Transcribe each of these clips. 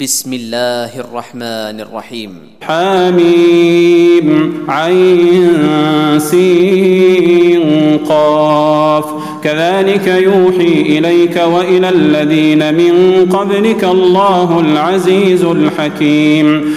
بسم الله الرحمن الرحيم حميم عين سين قاف. كذلك يوحي إليك وإلى الذين من قبلك الله العزيز الحكيم.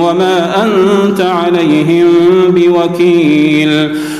وما أنت عليهم بوكيل.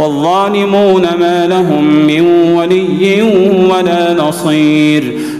والظالمون ما لهم من ولي ولا نصير.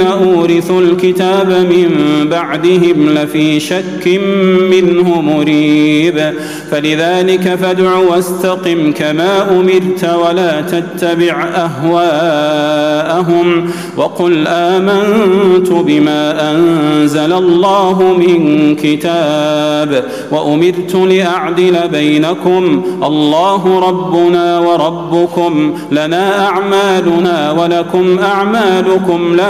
أورثوا الكتاب من بعدهم لفي شك منه مريب. فلذلك فادع واستقم كما أمرت ولا تتبع أهواءهم. وقل آمنت بما أنزل الله من كتاب وأمرت لأعدل بينكم. الله ربنا وربكم. لنا أعمالنا ولكم أعمالكم. لا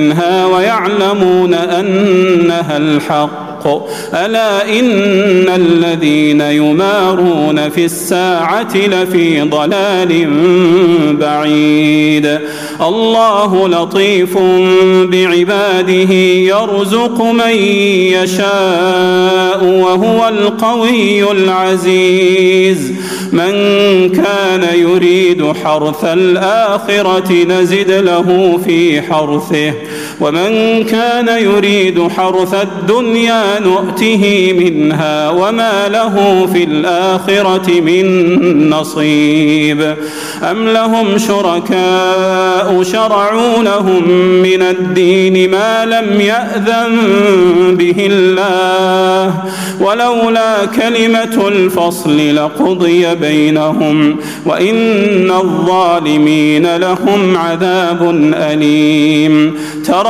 منها ويعلمون أنها الحق. ألا إن الذين يمارون في الساعة لفي ضلال بعيد. الله لطيف بعباده يرزق من يشاء. وهو القوي العزيز. من كان يريد حرث الآخرة نزد له في حرثه. ومن كان يريد حرث الدنيا نؤته منها وما له في الآخرة من نصيب. أم لهم شركاء شرعوا لهم من الدين ما لم يأذن به الله. ولولا كلمة الفصل لقضي بينهم وإن الظالمين لهم عذاب أليم. ترى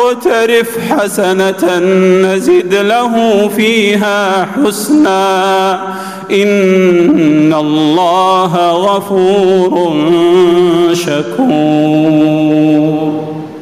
حسنة نزد له فيها حسنا. إن الله غفور شكور.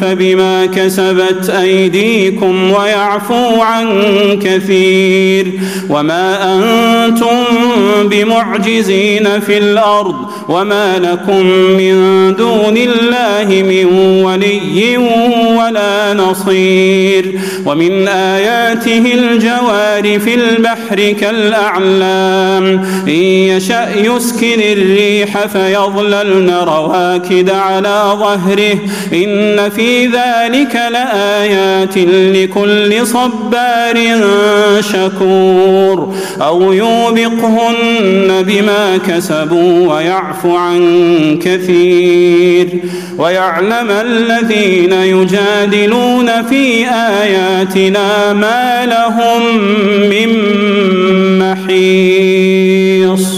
فبما كسبت أيديكم ويعفو عن كثير وما أنتم بمعجزين في الأرض وما لكم من دون الله من ولي ولا نصير ومن آياته الجوار في البحر كالأعلام إن يشأ يسكن الريح فيظللن رواكد على ظهره إن في ذلك لآيات لكل صبار شكور. أو يوبقهن بما كسبوا ويعفو عن كثير. ويعلم الذين يجادلون في آياتنا ما لهم من محيص.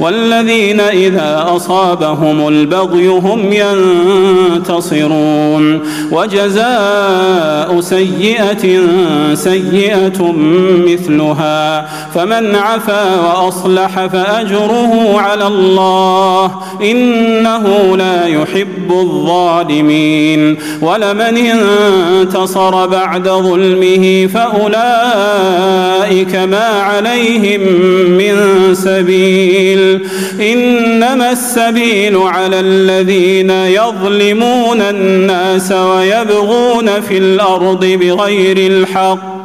والذين إذا أصابهم البغي هم ينتصرون. وجزاء سيئة سيئة مثلها. فمن عفا وأصلح فأجره على الله إنه لا يحب الظالمين. ولمن انتصر بعد ظلمه فأولئك ما عليهم من سبيل. إنما السبيل على الذين يظلمون الناس ويبغون في الأرض بغير الحق.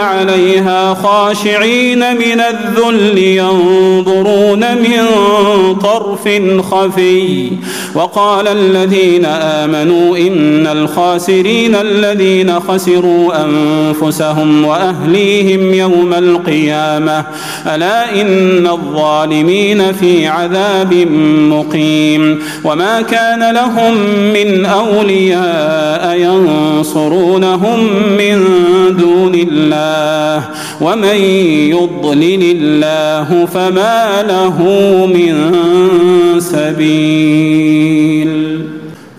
عليها خاشعين من الذل ينظرون من طرف خفي. وقال الذين آمنوا إن الخاسرين الذين خسروا أنفسهم وأهليهم يوم القيامة. ألا إن الظالمين في عذاب مقيم. وما كان لهم من أولياء ينصرونهم من دون الله. الله ومن يضلل الله فما له من سبيل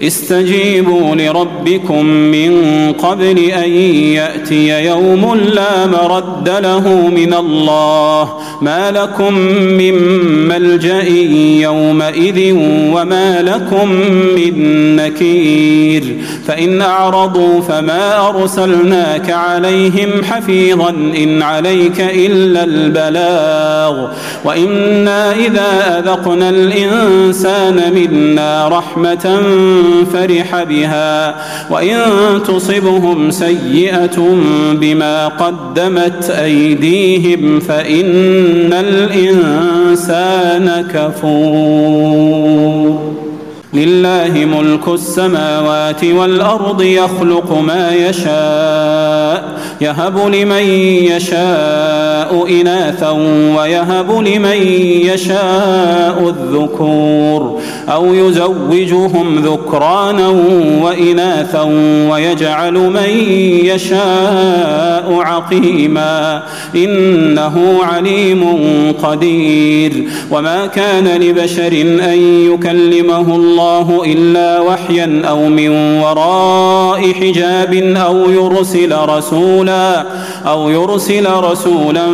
استجيبوا لربكم من قبل أن يأتي يوم لا مرد له من الله. ما لكم من ملجأ يومئذ وما لكم من نكير. فإن أعرضوا فما أرسلناك عليهم حفيظا إن عليك إلا البلاغ. وإنا إذا أذقنا الإنسان منا رحمة فرح بها وإن تصبهم سيئة بما قدمت أيديهم فإن الإنسان كفور. لله ملك السماوات والأرض يخلق ما يشاء يهب لمن يشاء إناثا ويهب لمن يشاء الذكور أو يزوجهم ذكرانا وإناثا ويجعل من يشاء عقيما إنه عليم قدير وما كان لبشر أن يكلمه الله إلا وحيا أو من وراء حجاب أو يرسل رسولا أو يرسل رسولا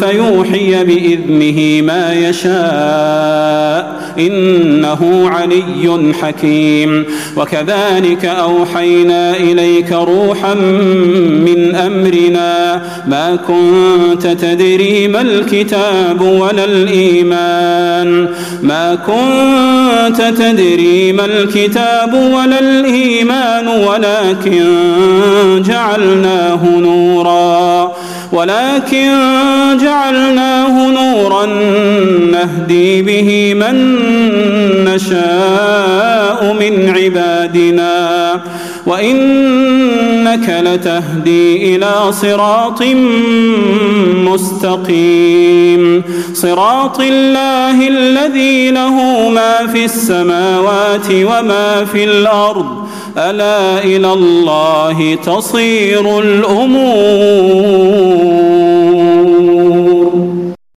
فيوحي بإذنه ما يشاء. إنه علي حكيم. وكذلك أوحينا إليك روحا من أمرنا. ما كنت تدري ما الكتاب ولا الإيمان. ما كنت تدري ما الكتاب ولا الإيمان. ولكن جعلناه نورا. ولكن جعلناه نورا نهدي به من نشاء من عبادنا وإنك لتهدي إلى صراط مستقيم. صراط الله الذي له ما في السماوات وما في الأرض ألا إلى الله تصير الأمور